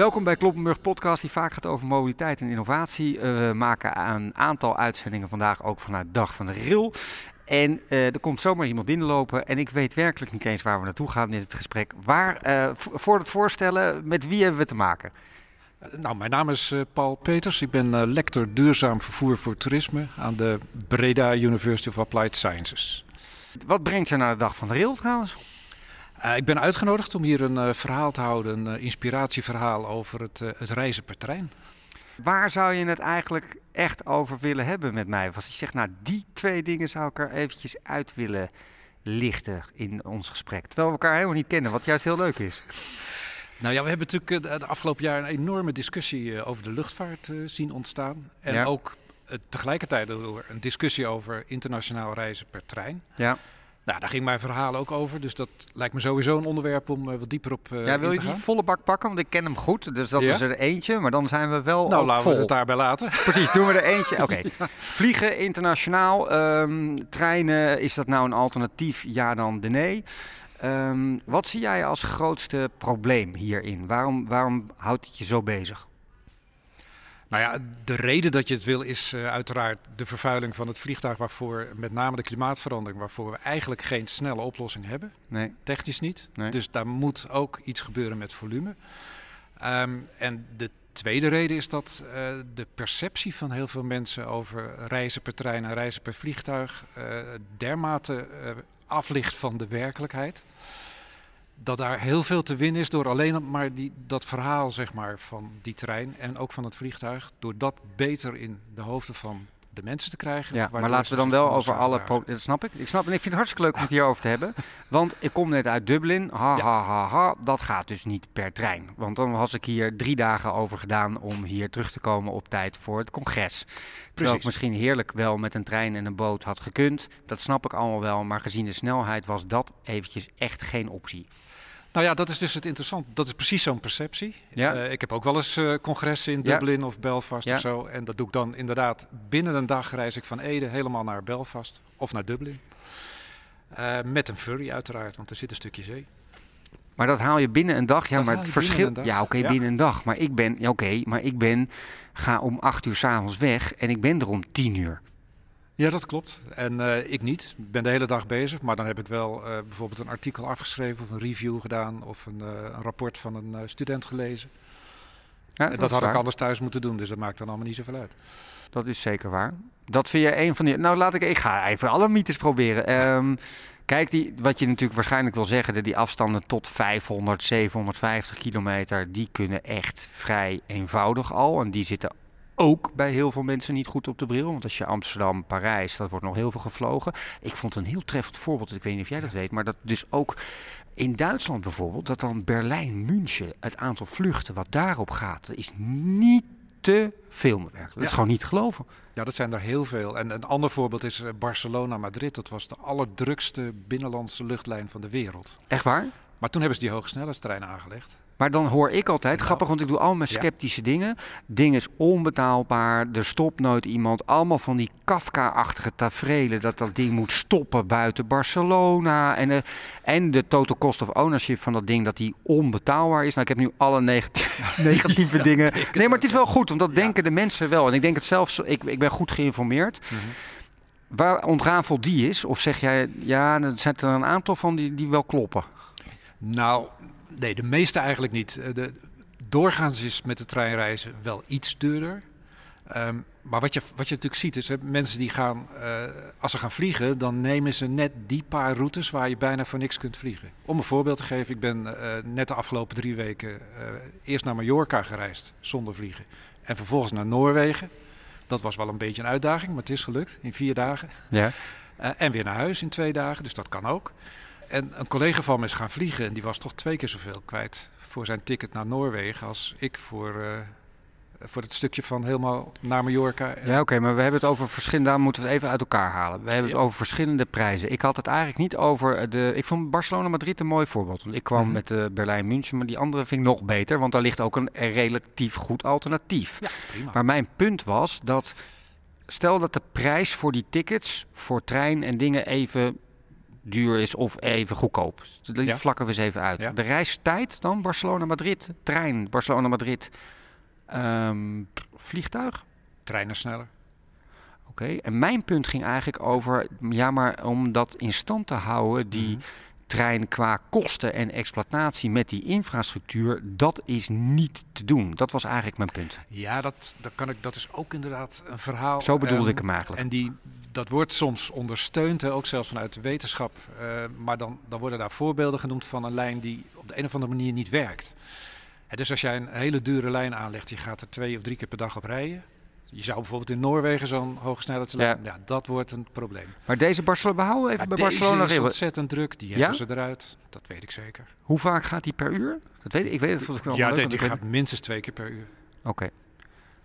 Welkom bij Kloppenburg Podcast, die vaak gaat over mobiliteit en innovatie. Uh, we maken een aantal uitzendingen vandaag ook vanuit Dag van de Rail. En uh, er komt zomaar iemand binnenlopen en ik weet werkelijk niet eens waar we naartoe gaan in het gesprek. Waar, uh, voor het voorstellen, met wie hebben we te maken? Nou, mijn naam is Paul Peters. Ik ben lector duurzaam vervoer voor toerisme aan de Breda University of Applied Sciences. Wat brengt je naar de Dag van de Rail trouwens? Uh, ik ben uitgenodigd om hier een uh, verhaal te houden, een uh, inspiratieverhaal over het, het, reizen per trein. Waar zou je het eigenlijk echt over willen hebben met mij? Als je zegt, nou die twee dingen zou ik er eventjes uit willen lichten in ons gesprek. Terwijl we elkaar helemaal niet kennen, wat juist heel leuk is. Nou ja, we hebben natuurlijk de afgelopen jaar een enorme discussie over de luchtvaart zien ontstaan. En ja. ook tegelijkertijd een discussie over internationaal reizen per trein. Ja. Nou, daar ging mijn verhaal ook over. Dus dat lijkt me sowieso een onderwerp om uh, wat dieper op uh, Ja, wil je die volle bak pakken? Want ik ken hem goed. Dus dat ja? is er eentje. Maar dan zijn we wel Nou, laten vol. we het daarbij laten. Precies, doen we er eentje. Oké. Okay. Vliegen internationaal. Um, treinen, is dat nou een alternatief? Ja dan de nee. Um, wat zie jij als grootste probleem hierin? Waarom, waarom houdt het je zo bezig? Nou ja, de reden dat je het wil is uh, uiteraard de vervuiling van het vliegtuig, waarvoor met name de klimaatverandering, waarvoor we eigenlijk geen snelle oplossing hebben. Nee. Technisch niet. Nee. Dus daar moet ook iets gebeuren met volume. Um, en de tweede reden is dat uh, de perceptie van heel veel mensen over reizen per trein en reizen per vliegtuig uh, dermate aflicht van de werkelijkheid dat daar heel veel te winnen is door alleen maar die, dat verhaal zeg maar, van die trein en ook van het vliegtuig. Door dat beter in de hoofden van de mensen te krijgen. Ja, maar laten we dan wel over alle Dat snap ik. Ik snap en ik vind het hartstikke leuk om het hierover te hebben. Want ik kom net uit Dublin. Ha, ja. ha, ha, ha. Dat gaat dus niet per trein. Want dan was ik hier drie dagen over gedaan om hier terug te komen op tijd voor het congres. Terwijl ik misschien heerlijk wel met een trein en een boot had gekund. Dat snap ik allemaal wel. Maar gezien de snelheid was dat eventjes echt geen optie. Nou ja, dat is dus het interessante. Dat is precies zo'n perceptie. Ja. Uh, ik heb ook wel eens uh, congressen in Dublin ja. of Belfast ja. of zo. En dat doe ik dan inderdaad binnen een dag reis ik van Ede helemaal naar Belfast of naar Dublin. Uh, met een ferry uiteraard, want er zit een stukje zee. Maar dat haal je binnen een dag. Ja, dat maar het verschil. Ja, oké, okay, binnen een dag. Maar ik ben, ja, oké, okay, maar ik ben ga om acht uur s'avonds weg en ik ben er om tien uur. Ja, dat klopt. En uh, ik niet. Ik ben de hele dag bezig. Maar dan heb ik wel uh, bijvoorbeeld een artikel afgeschreven of een review gedaan of een, uh, een rapport van een student gelezen. Ja, dat, dat had waar. ik anders thuis moeten doen, dus dat maakt dan allemaal niet zoveel uit. Dat is zeker waar. Dat vind je een van die. Nou, laat ik. Ik ga even alle mythes proberen. Um, kijk, die, wat je natuurlijk waarschijnlijk wil zeggen, die afstanden tot 500, 750 kilometer, die kunnen echt vrij eenvoudig al. En die zitten ook bij heel veel mensen niet goed op de bril. Want als je Amsterdam, Parijs, dat wordt nog heel veel gevlogen. Ik vond een heel treffend voorbeeld, ik weet niet of jij dat weet, maar dat dus ook in Duitsland bijvoorbeeld, dat dan Berlijn, München, het aantal vluchten wat daarop gaat, dat is niet te veel werkelijk. Dat Ja. is gewoon niet te geloven. Ja, dat zijn er heel veel. En een ander voorbeeld is eh, Barcelona-Madrid. Dat was de allerdrukste binnenlandse luchtlijn van de wereld. Echt waar? Maar toen hebben ze die hogesnelheidstrein aangelegd. Maar dan hoor ik altijd, Nou, grappig, want ik doe al mijn ja. sceptische dingen. Ding is onbetaalbaar, er stopt nooit iemand. Allemaal van die Kafka-achtige tafereelen dat dat ding moet stoppen buiten Barcelona. En, de, en de total cost of ownership van dat ding, dat die onbetaalbaar is. Nou, ik heb nu alle negatieve, negatieve dingen. Nee, maar het is wel goed, want dat denken de mensen wel. En ik denk het zelfs, ik, ik ben goed geïnformeerd. Mhm. Waar ontrafelt die is? Of zeg jij, ja, er zijn er een aantal van die, die wel kloppen? Nou, nee, de meeste eigenlijk niet. Eh, De, doorgaans is met de treinreizen wel iets duurder. Ehm, maar wat je, wat je natuurlijk ziet is, hè, mensen die gaan, eh, als ze gaan vliegen, dan nemen ze net die paar routes waar je bijna voor niks kunt vliegen. Om een voorbeeld te geven, ik ben eh, net de afgelopen drie weken eerst naar Mallorca gereisd zonder vliegen. En vervolgens naar Noorwegen. Dat was wel een beetje een uitdaging, maar het is gelukt in vier dagen. Ja. En weer naar huis in twee dagen, dus dat kan ook. En een collega van me is gaan vliegen en die was toch twee keer zoveel kwijt voor zijn ticket naar Noorwegen als ik voor, eh, voor het stukje van helemaal naar Mallorca. Ja, oké, maar we hebben het over verschillende. Daar moeten we het even uit elkaar halen. We hebben het over verschillende prijzen. Ik had het eigenlijk niet over de. Ik vond Barcelona-Madrid een mooi voorbeeld. Want ik kwam Mhm. met de Berlijn-München, maar die andere vind ik nog beter. Want daar ligt ook een relatief goed alternatief. Ja, prima. Maar mijn punt was dat. Stel dat de prijs voor die tickets, voor trein en dingen even duur is of even goedkoop. Die Ja. vlakken we eens even uit. Ja. De reistijd dan Barcelona-Madrid, trein Barcelona-Madrid, Ehm, vliegtuig. Treinen sneller. Oké, en mijn punt ging eigenlijk over, ja, maar om dat in stand te houden, die Mhm. trein qua kosten en exploitatie met die infrastructuur, dat is niet te doen. Dat was eigenlijk mijn punt. Ja, dat, dat, kan ik, dat is ook inderdaad een verhaal. Zo bedoelde Ehm, ik hem eigenlijk. En die, dat wordt soms ondersteund, hè, ook zelfs vanuit de wetenschap. Eh, maar dan, dan worden daar voorbeelden genoemd van een lijn die op de een of andere manier niet werkt. Hè, dus als jij een hele dure lijn aanlegt, je gaat er twee of drie keer per dag op rijden. Je zou bijvoorbeeld in Noorwegen zo'n hoogsnelheidslijn... Ja. dat wordt een probleem. Maar deze Barcelona, we houden even bij deze Barcelona. is regelen. ontzettend druk, die Ja? hebben ze eruit. Dat weet ik zeker. Hoe vaak gaat die per uur? Dat weet ik. Ik weet het. wel ja, leuk, die, gaat minstens twee keer per uur. Oké.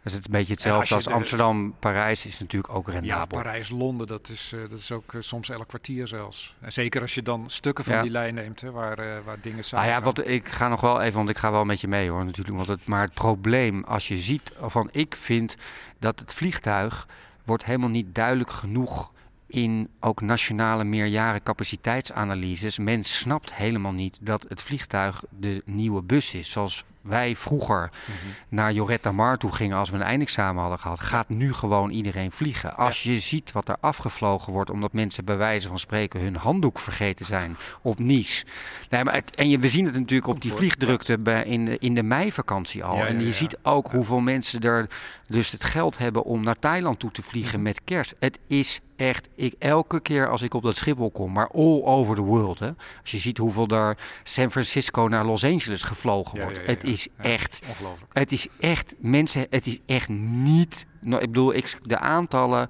Dus het is een beetje hetzelfde als Amsterdam, Parijs is natuurlijk ook Ja, rendabel. Parijs, Londen, dat is, eh, dat is ook eh, soms elk kwartier zelfs. En zeker als je dan stukken van Ja. die lijn neemt, hè, waar, eh, waar dingen Nou samen ja, wat, ik ga nog wel even, want ik ga wel met je mee hoor natuurlijk. Want het, maar het probleem, als je ziet, van ik vind dat het vliegtuig wordt helemaal niet duidelijk genoeg in ook nationale meerjaren capaciteitsanalyses. Men snapt helemaal niet dat het vliegtuig de nieuwe bus is. Zoals wij vroeger Mhm. naar Joretta Mar toe gingen als we een eindexamen hadden gehad, gaat nu gewoon iedereen vliegen. Als je ziet wat er afgevlogen wordt, omdat mensen bij wijze van spreken hun handdoek vergeten zijn op Nice. Nee, maar het- en je, we zien het natuurlijk op die vliegdrukte bij, in, de, in de meivakantie al. Ja, en je ja. ziet ook hoeveel mensen er dus het geld hebben om naar Thailand toe te vliegen Mhm. met kerst. Het is echt, ik, elke keer als ik op dat Schiphol kom, maar all over the world. Hè, als je ziet hoeveel daar San Francisco naar Los Angeles gevlogen wordt. ja, ja, het is echt Ongelooflijk. het is echt, mensen, het is echt niet. Nou, ik bedoel, ik, de aantallen.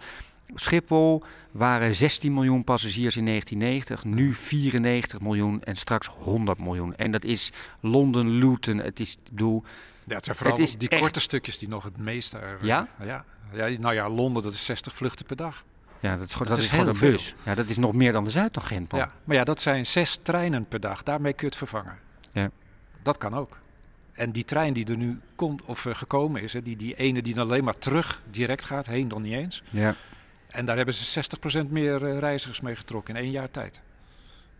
Schiphol waren 16 miljoen passagiers in 1990, nu 94 miljoen en straks 100 miljoen. En dat is Londen, Luton. Het is, ik bedoel, Ja, het zijn vooral Het die echt- korte stukjes die nog het meeste... er- Ja? ja? Ja, nou ja, Londen, dat is 60 vluchten per dag. Ja, dat is, gewoon- Dat dat is is gewoon een bus. Ja, dat is nog meer dan de. Ja, maar ja, dat zijn zes treinen per dag. Daarmee kun je het vervangen. Ja. Dat kan ook. En die trein die er nu komt, of eh, gekomen is, hè, die, die ene die dan alleen maar terug direct gaat, heen dan niet eens. Ja. En daar hebben ze 60% meer eh, reizigers mee getrokken in één jaar tijd.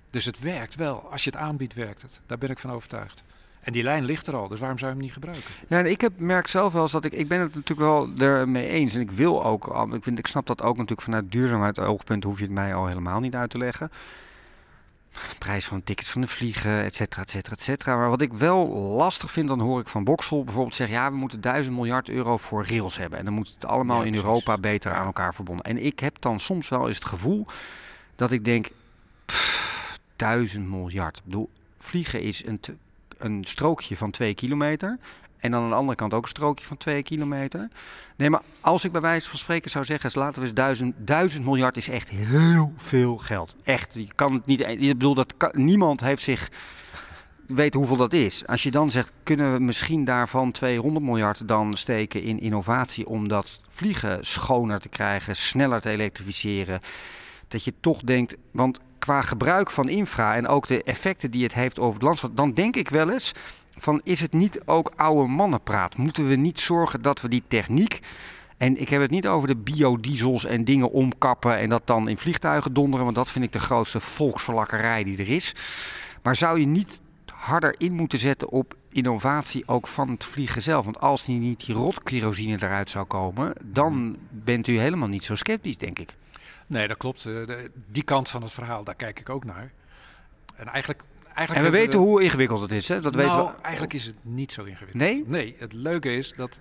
Dus het werkt wel. Als je het aanbiedt, werkt het. Daar ben ik van overtuigd. En die lijn ligt er al, dus waarom zou je hem niet gebruiken? Ja, ik heb, merk zelf wel eens dat ik, ik ben het natuurlijk wel ermee eens. En ik wil ook, ik, vind, ik snap dat ook natuurlijk vanuit duurzaamheid oogpunt hoef je het mij al helemaal niet uit te leggen. Prijs van tickets van de vliegen, et cetera, et cetera, et cetera. Maar wat ik wel lastig vind, dan hoor ik van Boxel bijvoorbeeld zeggen... ja, we moeten duizend miljard euro voor rails hebben. En dan moet het allemaal Ja, in. Europa beter aan elkaar verbonden. En ik heb dan soms wel eens het gevoel dat ik denk... pff, duizend miljard. Ik bedoel, vliegen is een, een strookje van twee kilometer... En dan aan de andere kant ook een strookje van 2 kilometer. Nee, maar als ik bij wijze van spreken zou zeggen, laten we eens duizend, duizend miljard is echt heel veel geld. Echt, je kan het niet. Ik bedoel, dat niemand heeft zich weet hoeveel dat is. Als je dan zegt, kunnen we misschien daarvan 200 miljard dan steken in innovatie om dat vliegen schoner te krijgen, sneller te elektrificeren. Dat je toch denkt, want qua gebruik van infra en ook de effecten die het heeft over het landschap, dan denk ik wel eens van is het niet ook oude mannenpraat? Moeten we niet zorgen dat we die techniek en ik heb het niet over de biodiesels en dingen omkappen en dat dan in vliegtuigen donderen, want dat vind ik de grootste volksverlakkerij die er is. Maar zou je niet harder in moeten zetten op innovatie ook van het vliegen zelf? Want als niet die rotkerosine eruit zou komen, dan bent u helemaal niet zo sceptisch, denk ik. Nee, dat klopt. Eh, de- die kant van het verhaal, daar kijk ik ook naar. En eigenlijk... eigenlijk En we weten hoe ingewikkeld het is, hè? Dat nou, weten we. eigenlijk is het niet zo ingewikkeld. Nee? Nee, het leuke is dat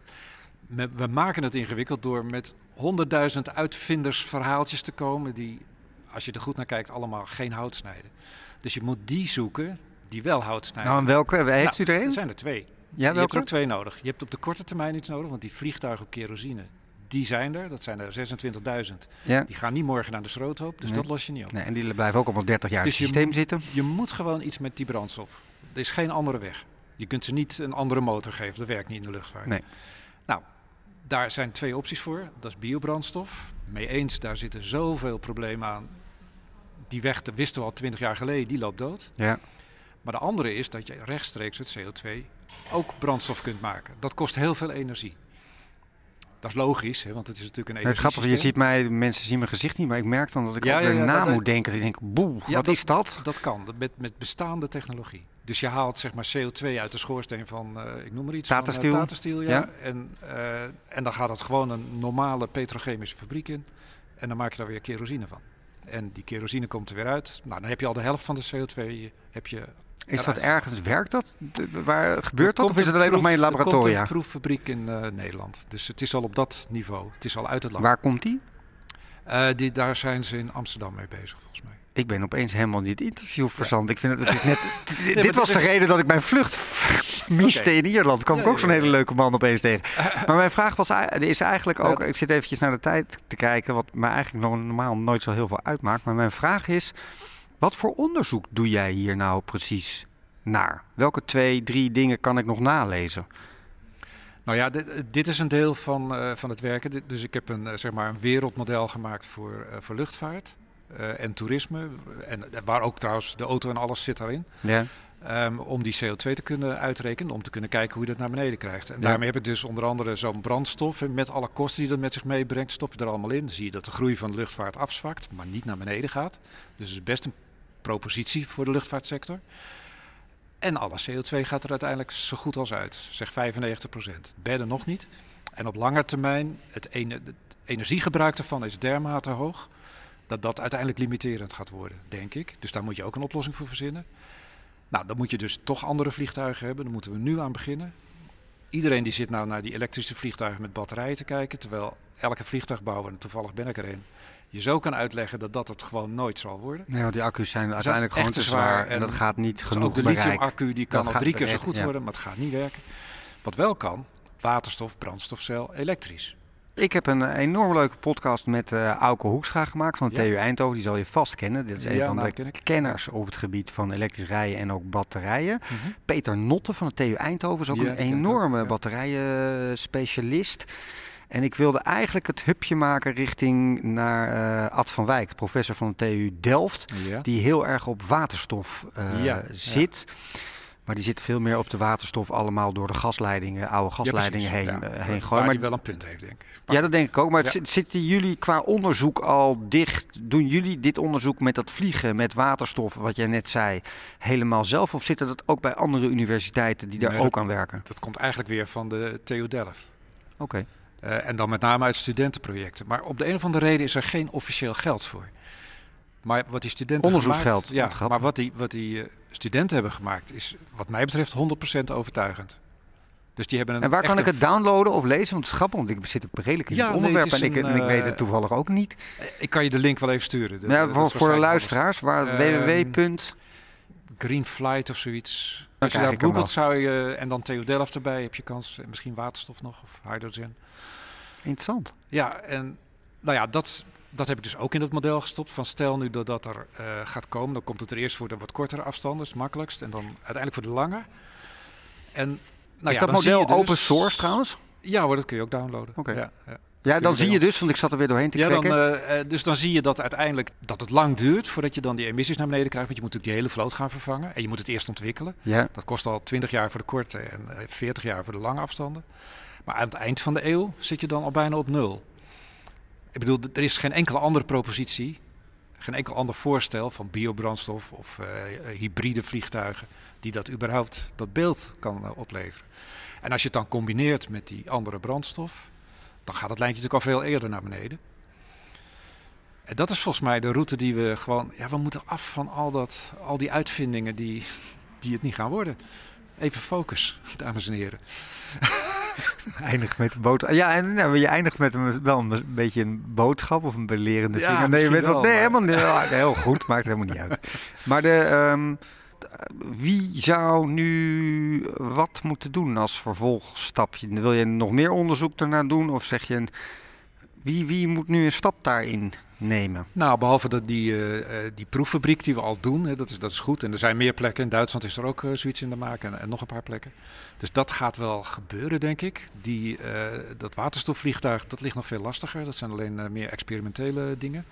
we maken het ingewikkeld door met honderdduizend uitvindersverhaaltjes te komen die, als je er goed naar kijkt, allemaal geen hout snijden. Dus je moet die zoeken die wel hout snijden. Nou, en welke? Heeft u Nou, er een? Er zijn er twee. Ja, Je hebt er welke? ook twee nodig. Je hebt op de korte termijn iets nodig, want die vliegtuigen op kerosine, die zijn er. Dat zijn er 26.000. Ja. Die gaan niet morgen naar de schroothoop, dus Nee. dat los je niet op. Nee, en die blijven ook allemaal 30 jaar in Dus het je systeem zitten. Je moet gewoon iets met die brandstof. Er is geen andere weg. Je kunt ze niet een andere motor geven. Dat werkt niet in de luchtvaart. Nee. Nou, daar zijn twee opties voor. Dat is biobrandstof. Mee eens, daar zitten zoveel problemen aan. Die weg, dat wisten we al twintig jaar geleden, die loopt dood. Ja. Maar de andere is dat je rechtstreeks het CO2 ook brandstof kunt maken. Dat kost heel veel energie. Dat is logisch, hè, want het is natuurlijk een Het grappige, je ziet mij, mensen zien mijn gezicht niet, maar ik merk dan dat ik ja, ook weer ja, na moet denken. Ik denk, boe, wat is dat? Dat kan, met, met bestaande technologie. Dus je haalt zeg maar CO2 uit de schoorsteen van, uh, ik noem maar iets, Tata Steel. Van, uh, Tata Steel ja. ja. En, uh, en dan gaat het gewoon een normale petrochemische fabriek in. En dan maak je daar weer kerosine van. En die kerosine komt er weer uit. Nou, dan heb je al de helft van de CO2 heb je is dat ergens, werkt dat? Waar gebeurt dat? Of is het alleen nog maar in laboratoria? Er komt een proeffabriek in uh, Nederland. Dus het is al op dat niveau. Het is al uit het land. Waar komt die? Uh, die daar zijn ze in Amsterdam mee bezig, volgens mij. Ik ben opeens helemaal niet interview verzand. Ik vind het, het is net. nee, dit was de is... reden dat ik mijn vlucht miste okay. in Ierland. Kwam ja, ik ook zo'n hele leuke man opeens tegen. maar mijn vraag was, is eigenlijk ook. Ik zit eventjes naar de tijd te kijken, wat mij eigenlijk nog normaal nooit zo heel veel uitmaakt. Maar mijn vraag is. Wat voor onderzoek doe jij hier nou precies naar? Welke twee, drie dingen kan ik nog nalezen? Nou ja, dit, dit is een deel van, uh, van het werken. Dus ik heb een, uh, zeg maar een wereldmodel gemaakt voor, uh, voor luchtvaart en toerisme. En waar ook trouwens de auto en alles zit daarin. Ja. Um, om die CO2 te kunnen uitrekenen, om te kunnen kijken hoe je dat naar beneden krijgt. En ja. daarmee heb ik dus onder andere zo'n brandstof. En met alle kosten die dat met zich meebrengt, stop je er allemaal in. Dan zie je dat de groei van de luchtvaart afzwakt, maar niet naar beneden gaat. Dus het is best een propositie voor de luchtvaartsector. En alle CO2 gaat er uiteindelijk zo goed als uit, zeg 95 procent. Bedden nog niet. En op lange termijn, het, het energiegebruik ervan is dermate hoog, dat dat uiteindelijk limiterend gaat worden, denk ik. Dus daar moet je ook een oplossing voor verzinnen. Nou, dan moet je dus toch andere vliegtuigen hebben. Daar moeten we nu aan beginnen. Iedereen die zit nou naar die elektrische vliegtuigen met batterijen te kijken, terwijl elke vliegtuigbouwer, en toevallig ben ik er een, je zo kan uitleggen dat dat het gewoon nooit zal worden. Nee, want die accu's zijn uiteindelijk gewoon te zwaar en, dat gaat niet genoeg Ook de lithium-accu die kan al drie keer zo goed worden, maar het gaat niet werken. Wat wel kan, waterstof, brandstofcel, elektrisch. Ik heb een enorm leuke podcast met uh, Auke Hoekstra gemaakt van de ja. TU Eindhoven. Die zal je vast kennen. Dit is een ja, van nou, de kenners op het gebied van elektrisch rijden en ook batterijen. Mm -hmm. Peter Notte van de TU Eindhoven is ook ja, een enorme ook, batterijen specialist. En ik wilde eigenlijk het hupje maken richting naar uh, Ad van Wijk, professor van de TU Delft. Ja. Die heel erg op waterstof ja, zit. Ja. Maar die zit veel meer op de waterstof allemaal door de gasleidingen, oude gasleidingen heen, uh, heen gooien. Maar die wel een punt heeft, denk ik. Maar, ja, dat denk ik ook. Maar zitten jullie qua onderzoek al dicht? Doen jullie dit onderzoek met dat vliegen, met waterstof, wat jij net zei, helemaal zelf? Of zit dat ook bij andere universiteiten die daar nee, ook dat, aan werken? Dat komt eigenlijk weer van de TU Delft. Oké. Okay. Uh, en dan met name uit studentenprojecten. Maar op de een of andere reden is er geen officieel geld voor. Maar wat die studenten Onderzoeksgeld. Gemaakt, ja, maar wat die, wat die uh, studenten hebben gemaakt is wat mij betreft 100% overtuigend. Dus die hebben een en waar kan ik het downloaden of lezen? Want het is grappig, want ik zit redelijk in ja, het onderwerp nee, het en, ik, een, en ik weet het toevallig ook niet. Ik kan je de link wel even sturen. De, ja, voor, voor de luisteraars, waar uh, www. Green Flight of zoiets. Als je daar googelt zou je, en dan TU Delft erbij, heb je kans, misschien waterstof nog of hydrogen. Interessant. Ja, en nou ja, dat, dat heb ik dus ook in het model gestopt. Van stel nu dat dat er uh, gaat komen, dan komt het er eerst voor de wat kortere afstanden, is het makkelijkst. En dan uiteindelijk voor de lange. En, nou is ja, dat model dus, open source trouwens? Ja hoor, dat kun je ook downloaden. Oké. Okay. Ja, ja. Ja, dan zie je dus, want ik zat er weer doorheen te ja, kijken. Dan, uh, dus dan zie je dat uiteindelijk dat het lang duurt voordat je dan die emissies naar beneden krijgt. Want je moet natuurlijk die hele vloot gaan vervangen. En je moet het eerst ontwikkelen. Ja. Dat kost al 20 jaar voor de korte en 40 jaar voor de lange afstanden. Maar aan het eind van de eeuw zit je dan al bijna op nul. Ik bedoel, er is geen enkele andere propositie, geen enkel ander voorstel van biobrandstof of uh, hybride vliegtuigen die dat überhaupt dat beeld kan uh, opleveren. En als je het dan combineert met die andere brandstof, dan gaat het lijntje natuurlijk al veel eerder naar beneden. En dat is volgens mij de route die we gewoon. Ja, we moeten af van al, dat, al die uitvindingen die, die het niet gaan worden. Even focus, dames en heren. eindigt met een boodschap. Ja, en nou, je eindigt met een, wel een beetje een boodschap of een belerende ja, vinger. Nee, je weet wel, nee, maar... helemaal niet. Heel goed, maakt helemaal niet uit. Maar de, um, wie zou nu wat moeten doen als vervolgstapje? Wil je nog meer onderzoek ernaar doen? Of zeg je, wie, wie moet nu een stap daarin nemen? Nou, behalve dat die, uh, die proeffabriek die we al doen, hè, dat, is, dat is goed. En er zijn meer plekken. In Duitsland is er ook uh, zoiets in de maak en, nog een paar plekken. Dus dat gaat wel gebeuren, denk ik. Die, dat waterstofvliegtuig, dat ligt nog veel lastiger. Dat zijn alleen meer experimentele dingen.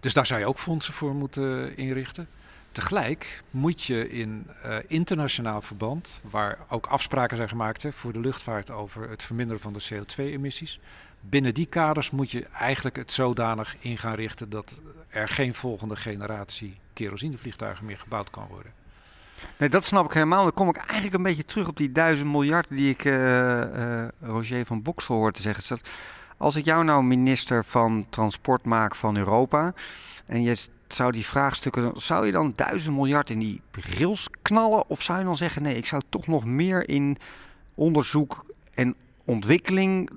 Dus daar zou je ook fondsen voor moeten inrichten. Tegelijk moet je in uh, internationaal verband, waar ook afspraken zijn gemaakt voor de luchtvaart over het verminderen van de CO2-emissies, binnen die kaders moet je eigenlijk het zodanig in gaan richten dat er geen volgende generatie kerosinevliegtuigen meer gebouwd kan worden. Nee, dat snap ik helemaal. Dan kom ik eigenlijk een beetje terug op die duizend miljard die ik uh, Roger van Boksel hoor te zeggen. Als ik jou nou minister van Transport maak van Europa en je zou die vraagstukken, zou je dan duizend miljard in die rails knallen? Of zou je dan zeggen, nee, ik zou toch nog meer in onderzoek en ontwikkeling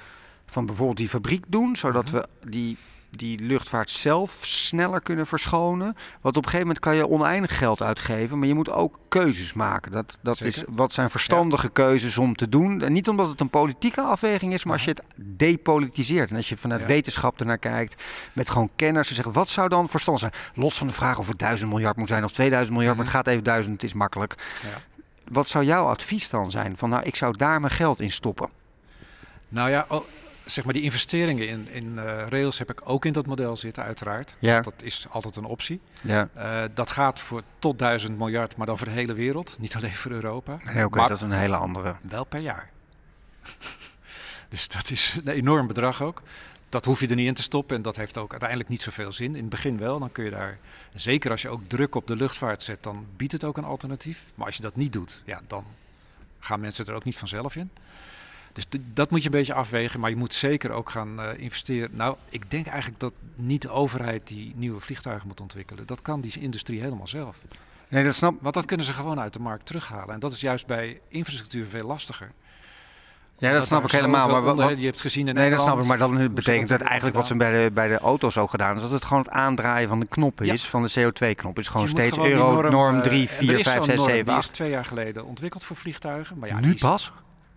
van bijvoorbeeld die fabriek doen, zodat mhm. we die die luchtvaart zelf sneller kunnen verschonen. Want op een gegeven moment kan je oneindig geld uitgeven, maar je moet ook keuzes maken. Dat, dat is wat zijn verstandige keuzes om te doen. En niet omdat het een politieke afweging is, maar als je het depolitiseert en als je vanuit wetenschap ernaar kijkt, met gewoon kenners en zeggen wat zou dan verstandig zijn? Los van de vraag of het 1000 miljard moet zijn of 2000 miljard, maar het mhm. gaat even duizend, het is makkelijk. Wat zou jouw advies dan zijn? Van nou, ik zou daar mijn geld in stoppen. Nou ja, zeg maar die investeringen in, in uh, rails heb ik ook in dat model zitten, uiteraard. Ja. Dat is altijd een optie. Ja. Uh, dat gaat voor tot 1000 miljard, maar dan voor de hele wereld, niet alleen voor Europa. Nee, oké, dat is een hele andere. Wel per jaar. dus dat is een enorm bedrag ook. Dat hoef je er niet in te stoppen en dat heeft ook uiteindelijk niet zoveel zin. In het begin wel, dan kun je daar, zeker als je ook druk op de luchtvaart zet, dan biedt het ook een alternatief. Maar als je dat niet doet, ja, dan gaan mensen er ook niet vanzelf in. Dus dat moet je een beetje afwegen. Maar je moet zeker ook gaan uh, investeren. Nou, ik denk eigenlijk dat niet de overheid die nieuwe vliegtuigen moet ontwikkelen. Dat kan die industrie helemaal zelf. Nee, dat snap Want dat kunnen ze gewoon uit de markt terughalen. En dat is juist bij infrastructuur veel lastiger. Ja, dat snap ik helemaal. Maar wat, wat, je hebt gezien in Nee, dat snap ik. Maar dan betekent dat eigenlijk wat ze bij de, bij de auto's ook gedaan is. Dat het gewoon het aandraaien van de knoppen is. Van de CO2-knop. Is gewoon steeds euro norm 3, 4, 5, 6, 7, 8. Die is twee jaar geleden ontwikkeld voor vliegtuigen. Maar ja, nu pas?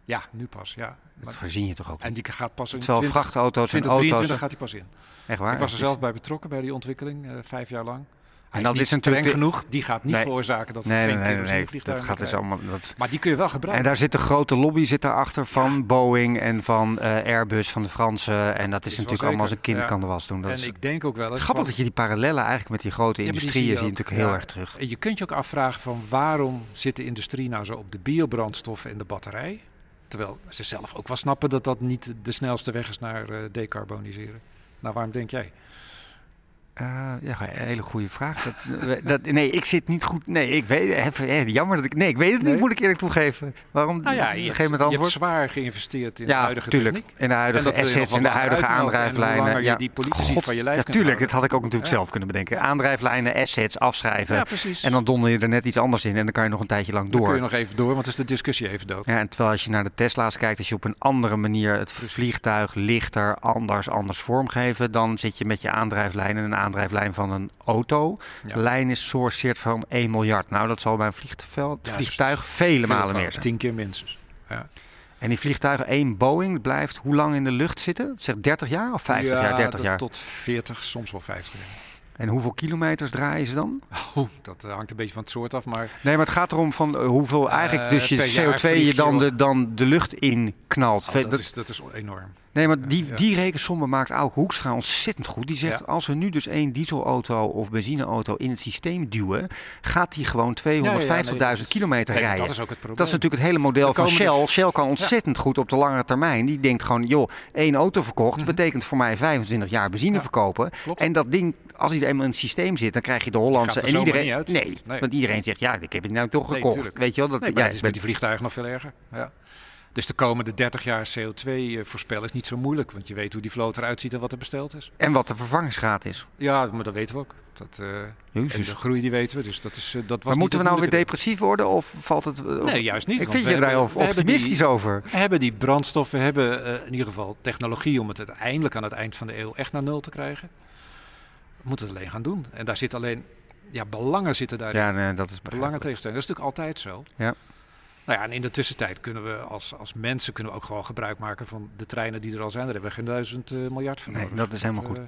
Ja, nu pas, ja. Dat voorzien je toch ook En die gaat pas in Terwijl 20, vrachtauto's en auto's... gaat die pas in. Echt waar? Ik was er zelf bij betrokken bij die ontwikkeling, uh, vijf jaar lang. En dat is, natuurlijk genoeg. Die gaat niet veroorzaken dat we nee, geen nee, nee, nee, dat gaat dus allemaal. Dat... Maar die kun je wel gebruiken. En daar zit een grote lobby zit daarachter van ja. Boeing en van uh, Airbus van de Fransen. En dat is, is natuurlijk allemaal als een kind ja. kan de was doen. Dat en is... ik denk ook wel. Grappig dat je die parallellen eigenlijk met die grote ja, industrieën zie, zie je natuurlijk heel erg terug. En je kunt je ook afvragen van waarom zit de industrie nou zo op de biobrandstoffen en de batterij? Terwijl ze zelf ook wel snappen dat dat niet de snelste weg is naar uh, decarboniseren. Nou, waarom denk jij? Uh, ja, een hele goede vraag. Dat, dat, nee, ik zit niet goed. Nee, ik weet even, jammer dat ik. Nee, ik weet het nee? niet, moet ik eerlijk toegeven. Waarom? Nou ja, je, hebt, je hebt zwaar geïnvesteerd in ja, de huidige tuurlijk. techniek. In de huidige assets, in de huidige aandrijflijnen. Ja, die politici God, van je lijf. Ja, tuurlijk, dat had ik ook natuurlijk zelf kunnen bedenken. Aandrijflijnen, assets, afschrijven. Ja, precies. En dan donder je er net iets anders in en dan kan je nog een tijdje lang door. Dan kun je nog even door, want dan is de discussie even dood. Ja, en terwijl als je naar de Tesla's kijkt, als je op een andere manier het vliegtuig lichter, anders, anders vormgeven, dan zit je met je aandrijflijnen en aandrijflijn van een auto. Ja. Lijn is sourceerd van 1 miljard. Nou, dat zal bij een vliegveld, vliegtuig vele malen meer zijn. 10 keer minstens. Ja. En die vliegtuigen, één Boeing, blijft hoe lang in de lucht zitten? Zeg 30 jaar of 50 jaar? 30 jaar? Tot 40, soms wel 50 jaar. En hoeveel kilometers draaien ze dan? Oh, dat hangt een beetje van het soort af. Maar... Nee, maar het gaat erom van uh, hoeveel eigenlijk dus je CO2 je dan de, dan de lucht in knalt. Oh, dat, dat, is, dat is enorm. Nee, maar die, die rekensommen maakt ook Hoekstra ontzettend goed. Die zegt, als we nu dus één dieselauto of benzineauto in het systeem duwen, gaat die gewoon 250.000 kilometer rijden. Dat is ook het probleem. Dat is natuurlijk het hele model van Shell. Dus... Shell kan ontzettend goed op de lange termijn. Die denkt gewoon, joh, één auto verkocht, mhm. betekent voor mij 25 jaar benzine verkopen. Klopt. En dat ding, als hij eenmaal in het systeem zit, dan krijg je de Hollandse... en iedereen, nee, nee, want iedereen zegt, ja, ik heb het nou toch gekocht. Weet je wel, dat, nee, ja, is met die vliegtuigen nog veel erger. Ja. Dus de komende 30 jaar CO2 eh, voorspellen is niet zo moeilijk. Want je weet hoe die vloot eruit ziet en wat er besteld is. En wat de vervangingsgraad is. Ja, maar dat weten we ook. Dat, uh, de groei die weten we. Dus dat is, uh, dat was maar moeten we nou weer depressief worden? Of valt het... Of... Nee, juist niet. Ik vind je daar optimistisch die, over. We hebben die brandstof. We hebben uh, in ieder geval technologie om het uiteindelijk aan het eind van de eeuw echt naar nul te krijgen. We moeten het alleen gaan doen. En daar zit alleen... Ja, belangen zitten daarin. Ja, nee, dat is Belangen tegenstelling. Dat is natuurlijk altijd zo. Ja. Nou ja, en in de tussentijd kunnen we als, als mensen kunnen we ook gewoon gebruik maken van de treinen die er al zijn. Daar hebben we geen duizend uh, miljard van nodig. Nee, dat is helemaal goed. Uh,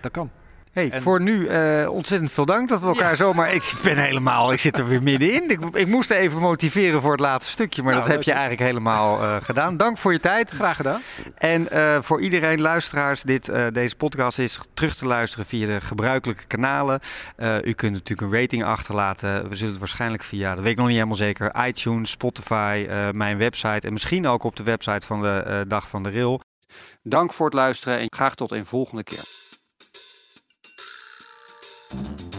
dat kan. Hey, voor nu uh, ontzettend veel dank dat we elkaar ja. zomaar. Ik ben helemaal, ik zit er weer middenin. Ik, ik moest even motiveren voor het laatste stukje, maar nou, dat heb je eigenlijk helemaal uh, gedaan. Dank voor je tijd. Graag gedaan. En uh, voor iedereen, luisteraars, dit, deze podcast is terug te luisteren via de gebruikelijke kanalen. u kunt natuurlijk een rating achterlaten. We zullen het waarschijnlijk via, dat weet ik nog niet helemaal zeker, iTunes, Spotify, mijn website en misschien ook op de website van de Dag van de Rail. Dank voor het luisteren en graag tot een volgende keer. Thank you.